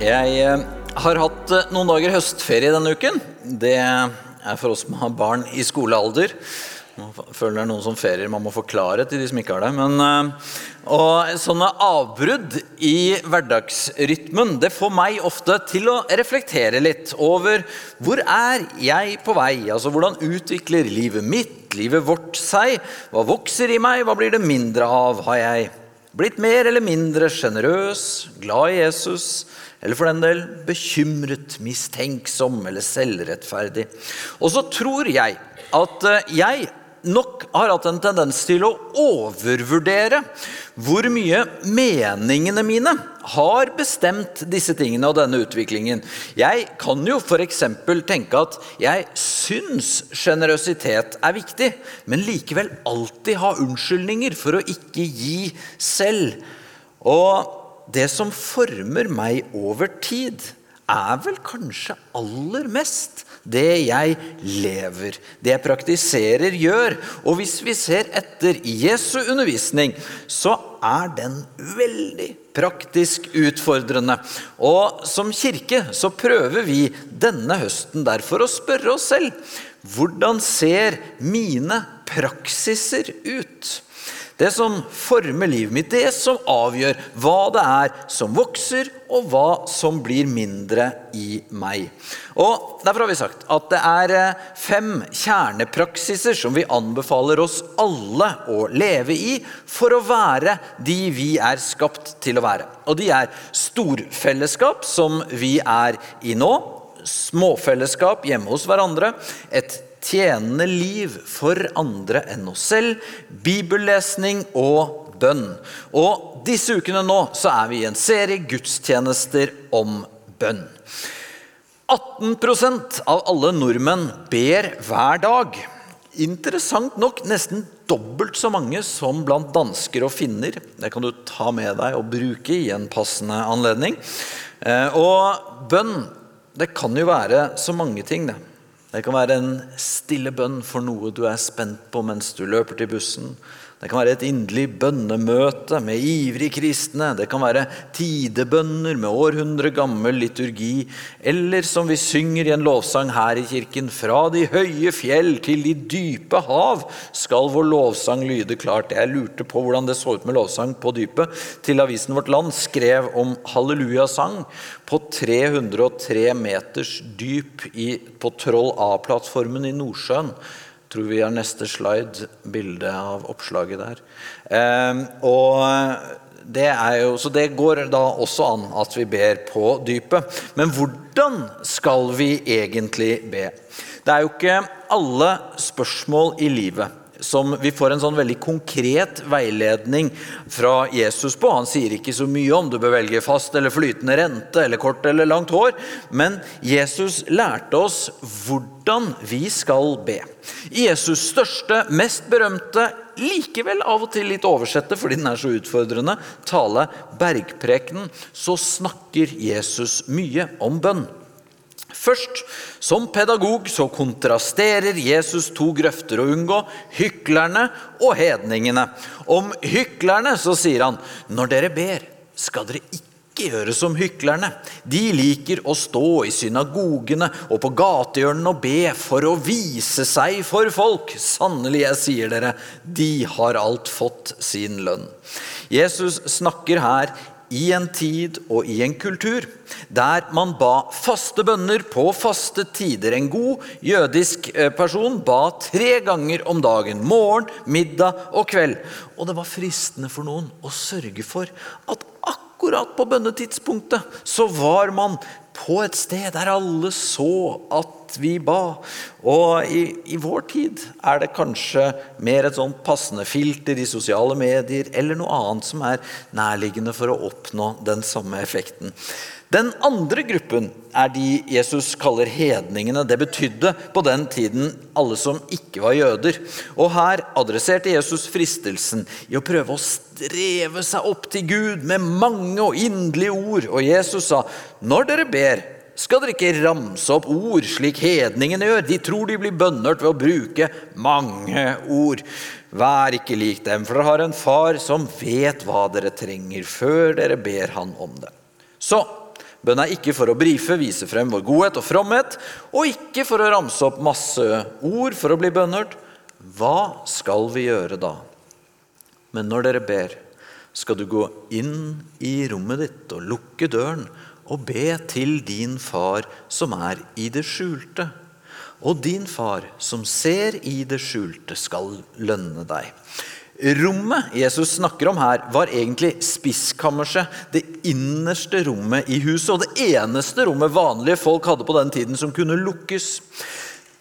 Jeg eh, har hatt eh, noen dager høstferie denne uken. Det er for oss som har barn i skolealder. Man føler det er noen som ferier man må forklare til de som ikke har det. Men, eh, og sånne avbrudd i hverdagsrytmen det får meg ofte til å reflektere litt over hvor er jeg på vei? Altså Hvordan utvikler livet mitt, livet vårt seg? Hva vokser i meg? Hva blir det mindre av? Har jeg blitt mer eller mindre sjenerøs, glad i Jesus? Eller for den del bekymret, mistenksom eller selvrettferdig. Og så tror jeg at eh, jeg nok har hatt en tendens til å overvurdere hvor mye meningene mine har bestemt disse tingene og denne utviklingen. Jeg kan jo f.eks. tenke at jeg syns sjenerøsitet er viktig, men likevel alltid ha unnskyldninger for å ikke gi selv. Og det som former meg over tid, er vel kanskje aller mest det jeg lever, det jeg praktiserer, gjør. Og hvis vi ser etter Jesu undervisning, så er den veldig praktisk utfordrende. Og som kirke så prøver vi denne høsten derfor å spørre oss selv hvordan ser mine praksiser ut? Det som former livet mitt, det som avgjør hva det er som vokser, og hva som blir mindre i meg. Og Derfor har vi sagt at det er eh, fem kjernepraksiser som vi anbefaler oss alle å leve i for å være de vi er skapt til å være. Og de er storfellesskap, som vi er i nå. Småfellesskap hjemme hos hverandre. Et tjenende liv for andre enn oss selv, bibellesning og bønn. Og disse ukene nå så er vi i en serie gudstjenester om bønn. 18% av alle nordmenn ber hver dag. Interessant nok nesten dobbelt så mange som blant dansker og finner. Det kan du ta med deg og bruke i en passende anledning. Eh, og bønn, det kan jo være så mange ting, det. Det kan være en stille bønn for noe du er spent på mens du løper til bussen. Det kan være et inderlig bønnemøte med ivrige kristne. Det kan være tidebønner med århundre gammel liturgi. Eller som vi synger i en lovsang her i kirken, fra de høye fjell til de dype hav skal vår lovsang lyde klart. Jeg lurte på hvordan det så ut med lovsang på dypet, til avisen Vårt Land skrev om hallelujasang på 303 meters dyp på Troll A-plattformen i Nordsjøen tror vi har neste slide, bilde av oppslaget der. Eh, og det er jo, så det går da også an at vi ber på dypet. Men hvordan skal vi egentlig be? Det er jo ikke alle spørsmål i livet som vi får en sånn veldig konkret veiledning fra Jesus på. Han sier ikke så mye om du bør velge fast eller flytende rente eller kort eller langt hår, men Jesus lærte oss hvordan vi skal be. Jesus største, mest berømte, likevel av og til litt oversette fordi den er så utfordrende, tale Bergprekenen, så snakker Jesus mye om bønn. Først, som pedagog så kontrasterer Jesus to grøfter å unngå, hyklerne og hedningene. Om hyklerne så sier han, når dere ber, skal dere ikke gjøre som hyklerne. De liker å stå i synagogene og på gatehjørnene og be for å vise seg for folk. Sannelig, jeg sier dere, de har alt fått sin lønn. Jesus snakker her i en tid og i en kultur der man ba faste bønner på faste tider. En god jødisk eh, person ba tre ganger om dagen. Morgen, middag og kveld. Og det var fristende for noen å sørge for at akkurat på bønnetidspunktet så var man på et sted der alle så at vi ba. Og i, i, vår tid er det kanskje mer et sånn passende filter i sosiale medier eller noe annet som er nærliggende for å oppnå den samme effekten. Den andre gruppen er de Jesus kaller hedningene. Det betydde på den tiden alle som ikke var jøder. Og her adresserte Jesus fristelsen i å prøve å streve seg opp til Gud med mange og inderlige ord. Og Jesus sa, når dere ber, skal dere ikke ramse opp ord slik hedningene gjør. De tror de blir bønnhørt ved å bruke mange ord. Vær ikke lik dem, for dere har en far som vet hva dere trenger, før dere ber han om det. Så Bønn er ikke for å brife, vise frem vår godhet og fromhet, og ikke for å ramse opp masse ord for å bli bønnhørt. Hva skal vi gjøre da? Men når dere ber, skal du gå inn i rommet ditt og lukke døren og be til din far som er i det skjulte. Og din far som ser i det skjulte, skal lønne deg. Rommet Jesus snakker om her, var egentlig spiskammerset, det innerste rommet i huset, og det eneste rommet vanlige folk hadde på den tiden som kunne lukkes.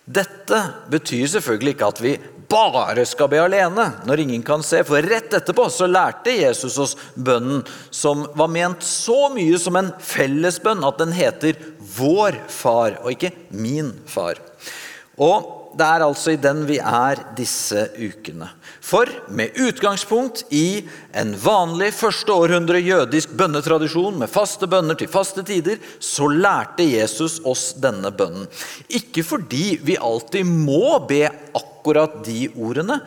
Dette betyr selvfølgelig ikke at vi bare skal be alene når ingen kan se, for rett etterpå så lærte Jesus oss bønnen som var ment så mye som en fellesbønn at den heter Vår Far, og ikke Min Far. Og det er altså i den vi er disse ukene. For med utgangspunkt i en vanlig første århundre jødisk bønnetradisjon med faste bønner til faste tider, så lærte Jesus oss denne bønnen. Ikke fordi vi alltid må be akkurat de ordene,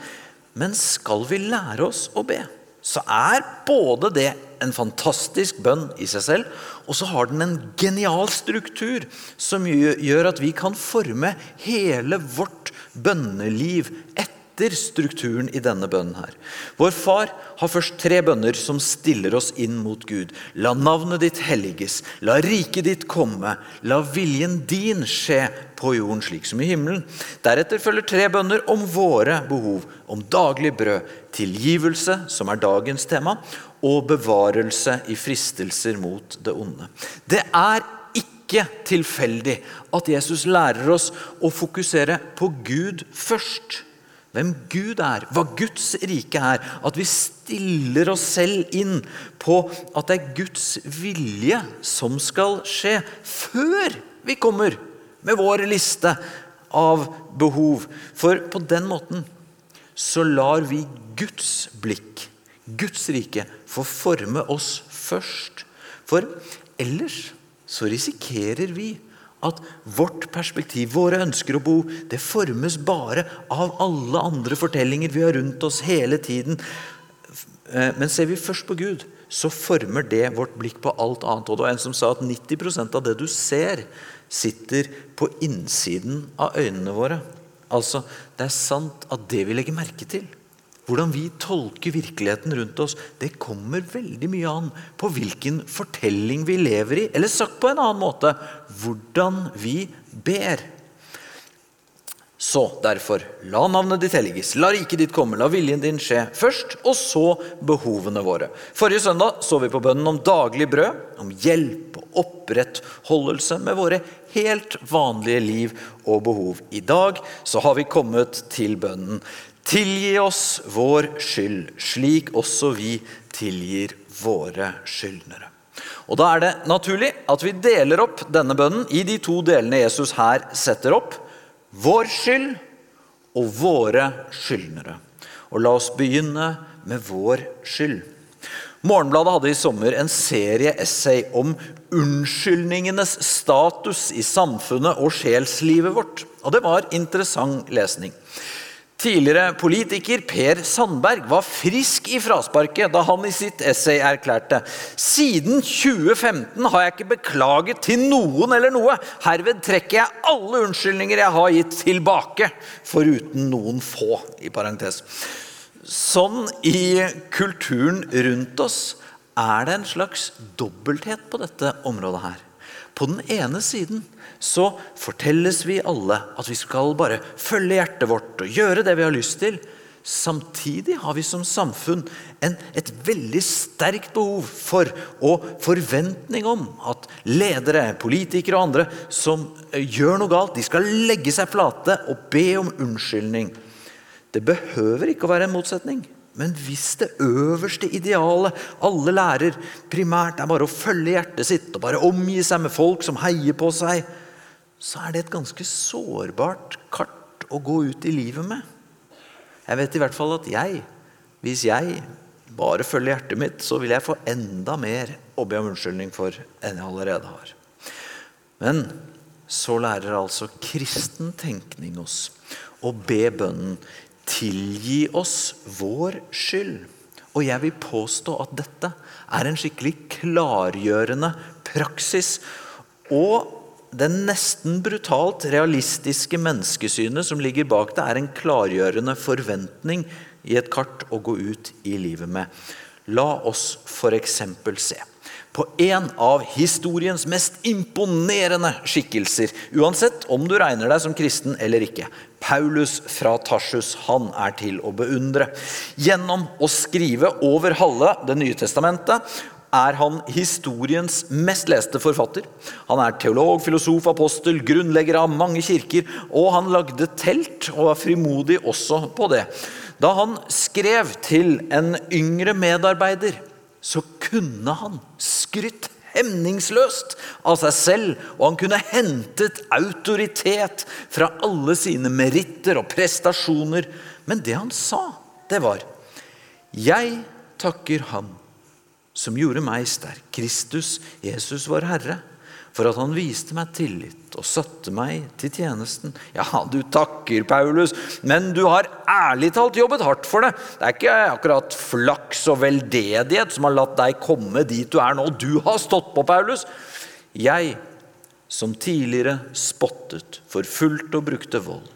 men skal vi lære oss å be, så er både det en fantastisk bønn i seg selv, og så har den en genial struktur som gjør at vi kan forme hele vårt bønneliv etter strukturen i denne bønnen her. Vår far har først tre bønner som stiller oss inn mot Gud. La navnet ditt helliges, la riket ditt komme, la viljen din skje på jorden slik som i himmelen. Deretter følger tre bønner om våre behov, om daglig brød, tilgivelse, som er dagens tema, og bevarelse i fristelser mot det onde. Det er ikke tilfeldig at Jesus lærer oss å fokusere på Gud først. Hvem Gud er, hva Guds rike er. At vi stiller oss selv inn på at det er Guds vilje som skal skje, før vi kommer med vår liste av behov. For på den måten så lar vi Guds blikk, Guds rike, få forme oss først. For ellers så risikerer vi at vårt perspektiv, våre ønsker å bo, det formes bare av alle andre fortellinger vi har rundt oss hele tiden. Eh, men ser vi først på Gud, så former det vårt blikk på alt annet. Og det var en som sa at 90% av det du ser, sitter på innsiden av øynene våre. Altså, det er sant at det vi legger merke til, hvordan vi tolker virkeligheten rundt oss, det kommer veldig mye an på hvilken fortelling vi lever i. Eller sagt på en annen måte hvordan vi ber. Så derfor, la navnet ditt helliges, la riket ditt komme, la viljen din skje først, og så behovene våre. Forrige søndag så vi på bønnen om daglig brød, om hjelp og opprettholdelse med våre helt vanlige liv og behov. I dag så har vi kommet til bønnen Tilgi oss vår skyld, slik også vi tilgir våre skyldnere. Og Da er det naturlig at vi deler opp denne bønnen i de to delene Jesus her setter opp. Vår skyld og våre skyldnere. Og la oss begynne med vår skyld. Morgenbladet hadde i sommer en serie essay om unnskyldningenes status i samfunnet og sjelslivet vårt. Og det var interessant lesning. Tidligere politiker Per Sandberg var frisk i frasparket da han i sitt essay erklærte siden 2015 har jeg ikke beklaget til noen eller noe. Herved trekker jeg alle unnskyldninger jeg har gitt tilbake, foruten noen få. i parentes. Sånn i kulturen rundt oss er det en slags dobbelthet på dette området her. På den ene siden så fortelles vi alle at vi skal bare følge hjertet vårt og gjøre det vi har lyst til. Samtidig har vi som samfunn en, et veldig sterkt behov for og forventning om at ledere, politikere og andre som eh, gjør noe galt, de skal legge seg flate og be om unnskyldning. Det behøver ikke å være en motsetning. Men hvis det øverste idealet alle lærer primært er bare å følge hjertet sitt og bare omgi seg med folk som heier på seg, så er det et ganske sårbart kart å gå ut i livet med. Jeg vet i hvert fall at jeg, hvis jeg bare følger hjertet mitt, så vil jeg få enda mer å be om unnskyldning for enn jeg allerede har. Men så lærer altså kristen tenkning oss å be bønnen tilgi oss vår skyld. Og jeg vil påstå at dette er en skikkelig klargjørende praksis og det nesten brutalt realistiske menneskesynet som ligger bak det, er en klargjørende forventning i et kart å gå ut i livet med. La oss f.eks. se på en av historiens mest imponerende skikkelser, uansett om du regner deg som kristen eller ikke. Paulus fra Tarsus, han er til å beundre. Gjennom å skrive over halve Det nye testamentet er han historiens mest leste forfatter. Han er teolog, filosof, apostel, grunnlegger av mange kirker, og han lagde telt og var frimodig også på det. Da han skrev til en yngre medarbeider, så kunne han skrytt hemningsløst av seg selv, og han kunne hentet autoritet fra alle sine meritter og prestasjoner. Men det han sa, det var Jeg takker Han som gjorde meg sterk. Kristus, Jesus, vår Herre. For at han viste meg tillit og satte meg til tjenesten. Ja, du takker, Paulus, men du har ærlig talt jobbet hardt for det. Det er ikke akkurat flaks og veldedighet som har latt deg komme dit du er nå. Du har stått på, Paulus. Jeg, som tidligere spottet, forfulgte og brukte vold.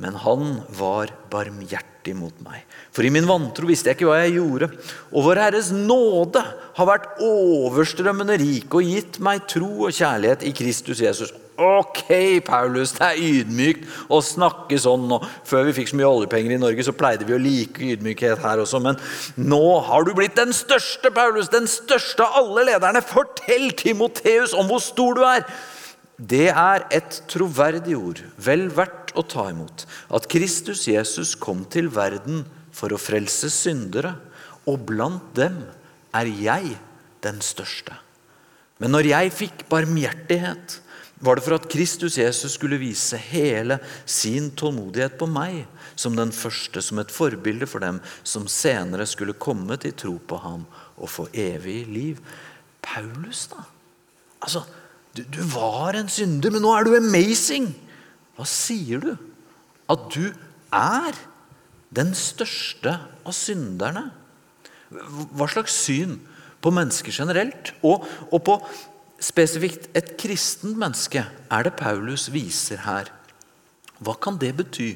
Men han var barmhjertig mot meg. For i min vantro visste jeg ikke hva jeg gjorde. Og Vår Herres nåde har vært overstrømmende rik og gitt meg tro og kjærlighet i Kristus Jesus. Ok, Paulus, det er ydmykt å snakke sånn. Og før vi fikk så mye oljepenger i Norge, så pleide vi å like ydmykhet her også. Men nå har du blitt den største, Paulus, den største av alle lederne. Fortell Timoteus om hvor stor du er. Det er et troverdig ord, vel verdt å ta imot. At Kristus Jesus kom til verden for å frelse syndere, og blant dem er jeg den største. Men når jeg fikk barmhjertighet, var det for at Kristus Jesus skulle vise hele sin tålmodighet på meg, som den første, som et forbilde for dem som senere skulle komme til tro på ham og få evig liv. Paulus, da? Altså, du, du, var en synder, men nå er du amazing. Hva sier du? At du er den største av synderne? Hva slags syn på mennesker generelt, og, og på spesifikt et kristent menneske, er det Paulus viser her? Hva kan det bety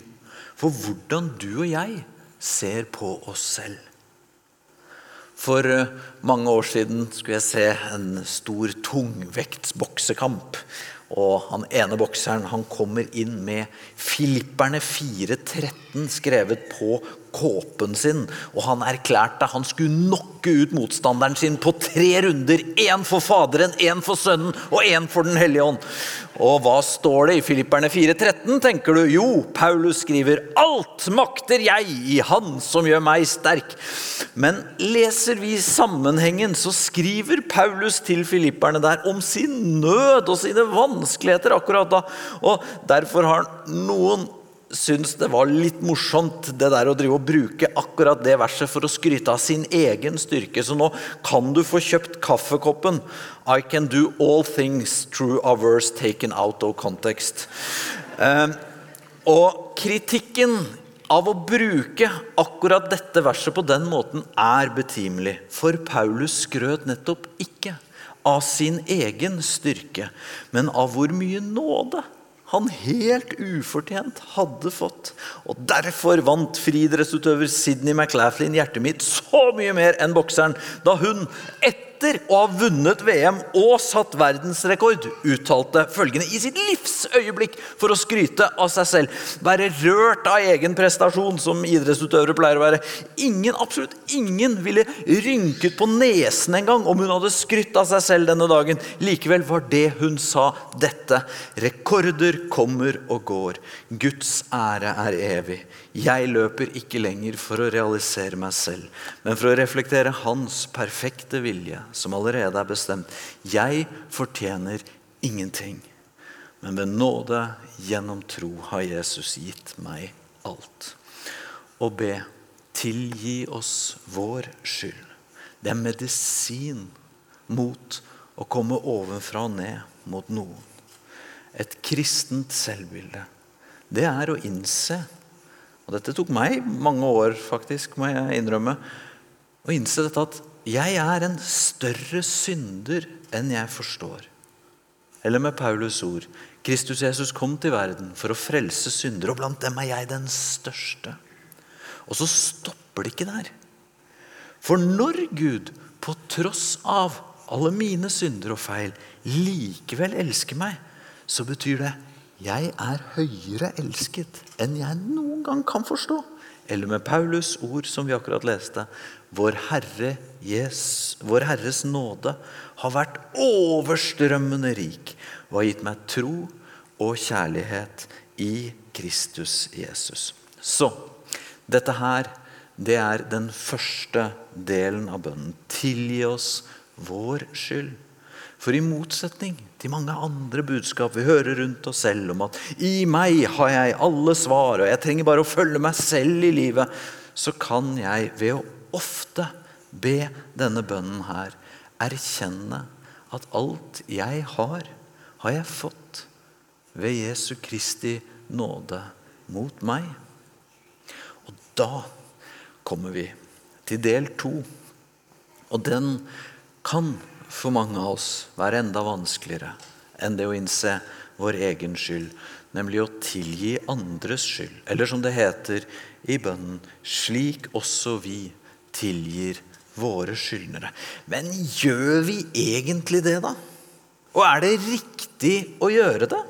for hvordan du og jeg ser på oss selv? For eh, mange år siden skulle jeg se en stor tungvektsboksekamp. Og han ene bokseren han kommer inn med Filipperne 4.13 skrevet på kåpen sin. Og han erklærte han skulle nokke ut motstanderen sin på tre runder. Én for Faderen, én for Sønnen og én for Den hellige ånd. Og hva står det i Filipperne 4.13, tenker du? Jo, Paulus skriver 'Alt makter jeg i Han som gjør meg sterk'. Men leser vi sammenhengen, så skriver Paulus til filipperne der om sin nød og sine vanskeligheter akkurat da. Og derfor har noen syns det var litt morsomt det der å drive og bruke akkurat det verset for å skryte av sin egen styrke. Så nå kan du få kjøpt kaffekoppen. I can do all things through a verse taken out of context. Eh, og kritikken av å bruke akkurat dette verset på den måten er betimelig. For Paulus skrøt nettopp ikke av sin egen styrke, men av hvor mye nåde han helt ufortjent hadde fått. Og Derfor vant friidrettsutøver Sidney McLaughlin hjertet mitt så mye mer enn bokseren da hun etter etter å ha vunnet VM og satt verdensrekord, uttalte følgende i sitt livsøyeblikk for å skryte av seg selv. Være rørt av egen prestasjon, som idrettsutøvere pleier å være. Ingen, absolutt ingen ville rynket på nesen engang om hun hadde skrytt av seg selv denne dagen. Likevel var det hun sa, dette. Rekorder kommer og går. Guds ære er evig. Jeg løper ikke lenger for å realisere meg selv, men for å reflektere Hans perfekte vilje, som allerede er bestemt. Jeg fortjener ingenting, men ved nåde gjennom tro har Jesus gitt meg alt. Og be, tilgi oss vår skyld. Det er medisin mot å komme ovenfra og ned mot noen. Et kristent selvbilde. Det er å innse og dette tok meg mange år, faktisk, må jeg innrømme. Å innse dette at 'Jeg er en større synder enn jeg forstår'. Eller med Paulus ord 'Kristus Jesus kom til verden for å frelse syndere, og blant dem er jeg den største'. Og så stopper det ikke der. For når Gud, på tross av alle mine synder og feil, likevel elsker meg, så betyr det jeg er høyere elsket enn jeg noen gang kan forstå. Eller med Paulus ord, som vi akkurat leste, vår, Herre, yes, vår Herres nåde har vært overstrømmende rik og har gitt meg tro og kjærlighet i Kristus Jesus. Så dette her, det er den første delen av bønnen. Tilgi oss vår skyld. For i motsetning til mange andre budskap vi hører rundt oss selv om at 'i meg har jeg alle svar, og jeg trenger bare å følge meg selv i livet', så kan jeg ved å ofte be denne bønnen her erkjenne at alt jeg har, har jeg fått ved Jesu Kristi nåde mot meg. Og da kommer vi til del to. Og den kan for mange av oss være enda vanskeligere enn det å innse vår egen skyld, nemlig å tilgi andres skyld. Eller som det heter i bønnen, slik også vi tilgir våre skyldnere. Men gjør vi egentlig det, da? Og er det riktig å gjøre det?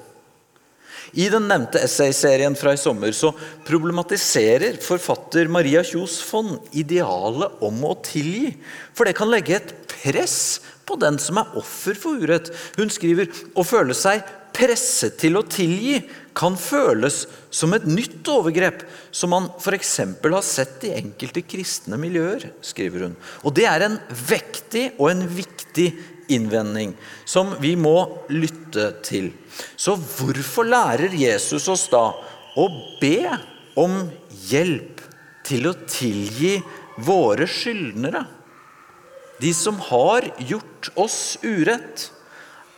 I den nevnte essayserien fra i sommer så problematiserer forfatter Maria Kjos Fond idealet om å tilgi. For det kan legge et press på den som er offer for urett. Hun skriver å føle seg presset til å tilgi kan føles som et nytt overgrep, som man f.eks. har sett i enkelte kristne miljøer, skriver hun. Og det er en vektig og en viktig innvending som vi må lytte til. Så hvorfor lærer Jesus oss da å be om hjelp til å tilgi våre skyldnere? De som har gjort oss urett.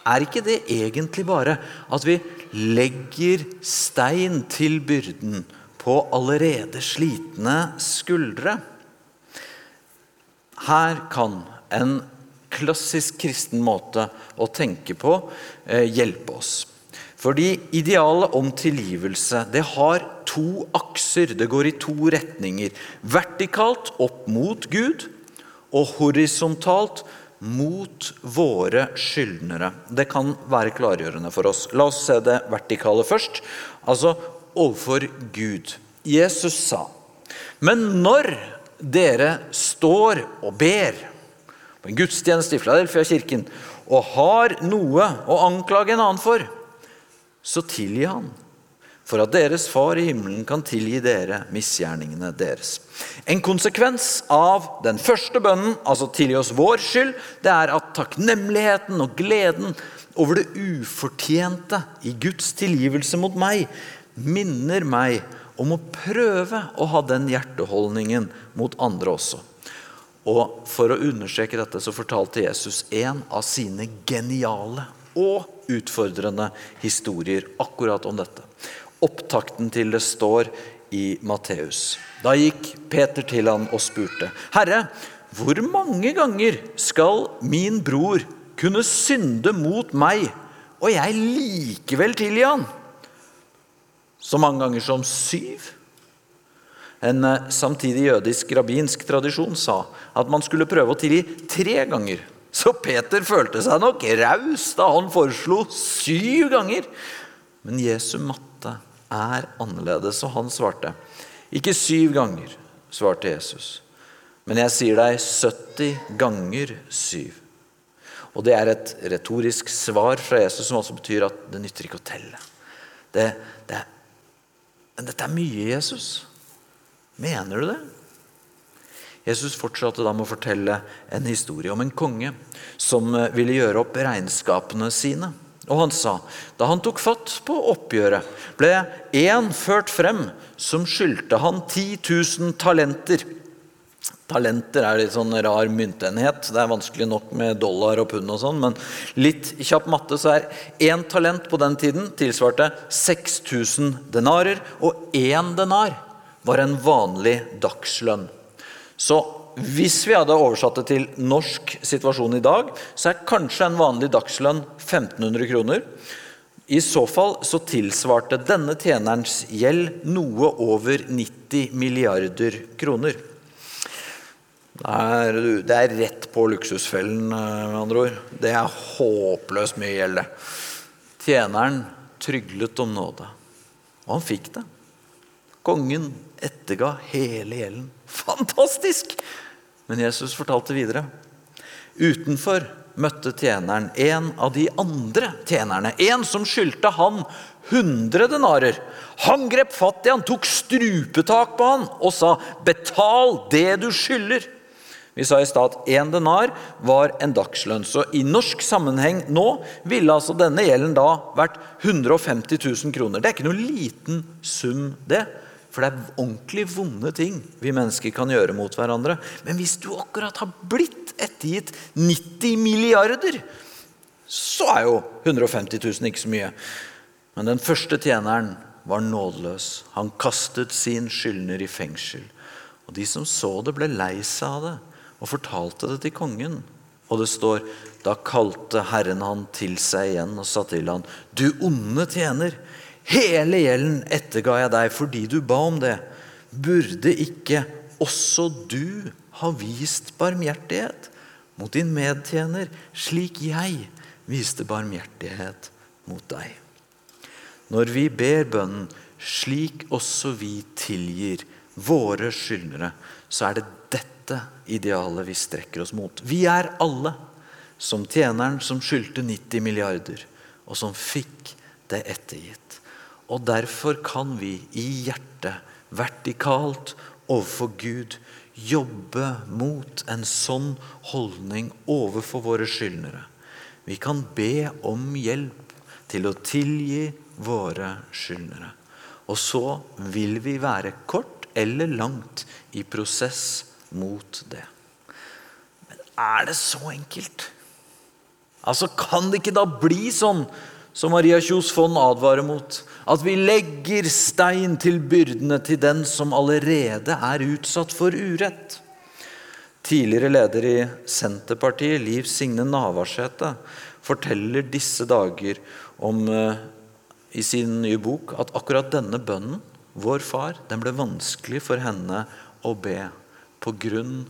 Er ikke det egentlig bare at vi legger stein til byrden på allerede slitne skuldre? Her kan en klassisk kristen måte å tenke på eh, hjelpe oss. Fordi idealet om tilgivelse det har to akser. Det går i to retninger. Vertikalt opp mot Gud og horisontalt mot våre skyldnere. Det kan være klargjørende for oss. La oss se det vertikale først. Altså overfor Gud. Jesus sa, men når dere står og ber på en gudstjeneste i Filadelfia-kirken og har noe å anklage en annen for, så tilgi han for at deres far i himmelen kan tilgi dere misgjerningene deres. En konsekvens av den første bønnen, altså tilgi oss vår skyld, det er at takknemligheten og gleden over det ufortjente i Guds tilgivelse mot meg minner meg om å prøve å ha den hjerteholdningen mot andre også. Og For å understreke dette så fortalte Jesus en av sine geniale og utfordrende historier akkurat om dette opptakten til det står i Matteus. Da gikk Peter til han og spurte, 'Herre, hvor mange ganger skal min bror kunne synde mot meg, og jeg likevel tilgi han?' Så mange ganger som syv? En eh, samtidig jødisk rabbinsk tradisjon sa at man skulle prøve å tilgi tre ganger. Så Peter følte seg nok raus da han foreslo syv ganger. Men Jesu matte er annerledes. Og han svarte, ikke syv ganger, svarte Jesus. Men jeg sier deg 70 ganger syv. Og det er et retorisk svar fra Jesus som også betyr at det nytter ikke å telle. Det, det, men dette er mye, Jesus. Mener du det? Jesus fortsatte da med å fortelle en historie om en konge som ville gjøre opp regnskapene sine. Og han sa, da han tok fatt på oppgjøret, ble én ført frem som skyldte han 10 000 talenter. Talenter er litt sånn rar myntenhet. Det er vanskelig nok med dollar og pund og sånn, men litt kjapp matte så er én talent på den tiden tilsvarte 6000 denarer, og én denar var en vanlig dagslønn. Så hvis vi hadde oversatt det til norsk situasjon i dag, så er kanskje en vanlig dagslønn 1500 kroner. I så fall så tilsvarte denne tjenerens gjeld noe over 90 milliarder kroner. Det er, rett på luksusfellen, eh, med andre ord. Det er håpløst mye gjeld, det. Tjeneren tryglet om nåde, og han fikk det. Kongen etterga hele gjelden. Fantastisk! Men Jesus fortalte videre. Utenfor møtte tjeneren en av de andre tjenerne. En som skyldte han 100 denarer. Han grep fatt i han, tok strupetak på han og sa, 'Betal det du skylder'. Vi sa i stad at én denar var en dagslønn. Så i norsk sammenheng nå ville altså denne gjelden da vært 150 000 kroner. Det er ikke noe liten sum, det. For det er ordentlig vonde ting vi mennesker kan gjøre mot hverandre. Men hvis du akkurat har blitt ettergitt 90 milliarder, så er jo 150 000 ikke så mye. Men den første tjeneren var nådeløs. Han kastet sin skyldner i fengsel. Og de som så det, ble lei seg av det og fortalte det til kongen. Og det står da kalte Herren han til seg igjen og sa til han, du onde tjener. Hele gjelden etterga jeg deg fordi du ba om det. Burde ikke også du ha vist barmhjertighet mot din medtjener, slik jeg viste barmhjertighet mot deg? Når vi ber bønnen slik også vi tilgir våre skyldnere, så er det dette idealet vi strekker oss mot. Vi er alle som tjeneren som skyldte 90 milliarder, og som fikk det ettergitt. Og derfor kan vi i hjertet, vertikalt overfor Gud, jobbe mot en sånn holdning overfor våre skyldnere. Vi kan be om hjelp til å tilgi våre skyldnere. Og så vil vi være kort eller langt i prosess mot det. Men er det så enkelt? Altså, Kan det ikke da bli sånn som Maria Kjos Fond advarer mot. At vi legger stein til byrdene til den som allerede er utsatt for urett. Tidligere leder i Senterpartiet, Liv Signe Navarsete, forteller disse dager om, uh, i sin nye bok at akkurat denne bønnen, vår far, den ble vanskelig for henne å be på grunn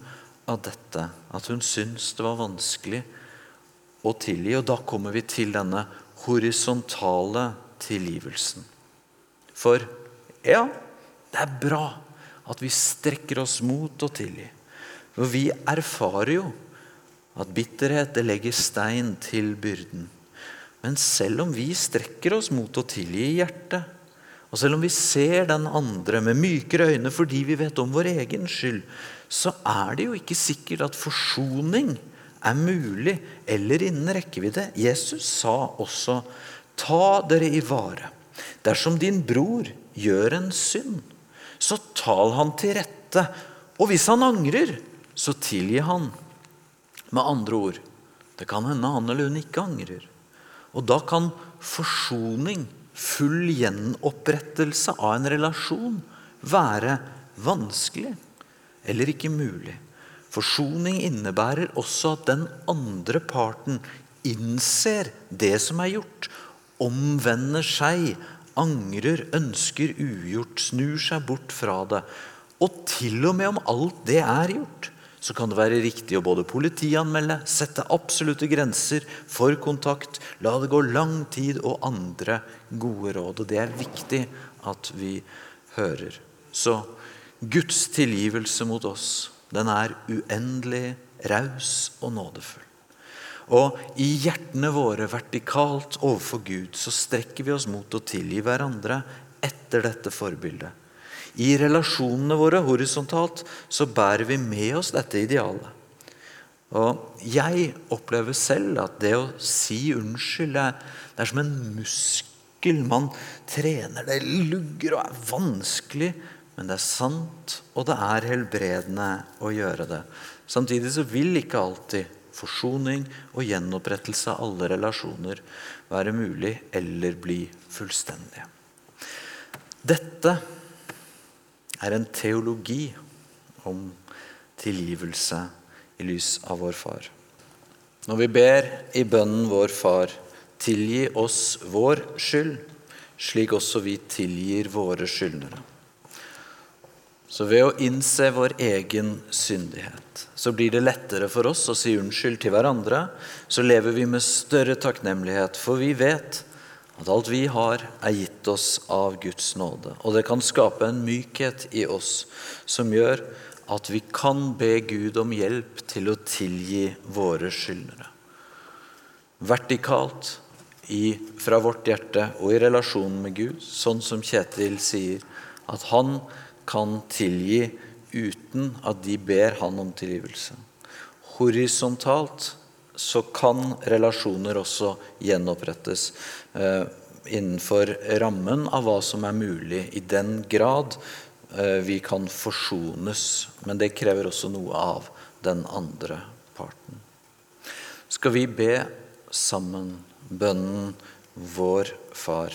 av dette. At hun syntes det var vanskelig å tilgi. Og da kommer vi til denne horisontale tilgivelsen. For ja, det er bra at vi strekker oss mot å tilgi. For vi erfarer jo at bitterhet det legger stein til byrden. Men selv om vi strekker oss mot å tilgi i hjertet, og selv om vi ser den andre med mykere øyne fordi vi vet om vår egen skyld, så er det jo ikke sikkert at forsoning er mulig eller innen rekkevidde. Jesus sa også ta dere i vare. Dersom din bror gjør en synd, så tal han til rette. Og hvis han angrer, så tilgi han. Med andre ord, det kan hende han eller hun ikke angrer. Og da kan forsoning, full gjenopprettelse av en relasjon, være vanskelig eller ikke mulig. Forsoning innebærer også at den andre parten innser det som er gjort, omvender seg, angrer, ønsker ugjort, snur seg bort fra det. Og til og med om alt det er gjort, så kan det være riktig å både politianmelde, sette absolutte grenser for kontakt, la det gå lang tid og andre gode råd. Og det er viktig at vi hører. Så Guds tilgivelse mot oss den er uendelig raus og nådefull. Og i hjertene våre vertikalt overfor Gud så strekker vi oss mot å tilgi hverandre etter dette forbildet. I relasjonene våre horisontalt så bærer vi med oss dette idealet. Og jeg opplever selv at det å si unnskyld det er som en muskel. Man trener det, lugger og er vanskelig. Men det er sant, og det er helbredende å gjøre det. Samtidig så vil ikke alltid forsoning og gjenopprettelse av alle relasjoner være mulig eller bli fullstendige. Dette er en teologi om tilgivelse i lys av vår Far. Når vi ber i bønnen vår Far, tilgi oss vår skyld, slik også vi tilgir våre skyldnere. Så ved å innse vår egen syndighet, så blir det lettere for oss å si unnskyld til hverandre. Så lever vi med større takknemlighet, for vi vet at alt vi har, er gitt oss av Guds nåde. Og det kan skape en mykhet i oss som gjør at vi kan be Gud om hjelp til å tilgi våre skyldnere. Vertikalt i, fra vårt hjerte og i relasjonen med Gud, sånn som Kjetil sier, at han kan tilgi uten at de ber han om tilgivelse. Horisontalt så kan relasjoner også gjenopprettes eh, innenfor rammen av hva som er mulig, i den grad Eh, vi kan forsones, men det krever også noe av den andre parten. Skal vi be sammen bønnen Vår Far?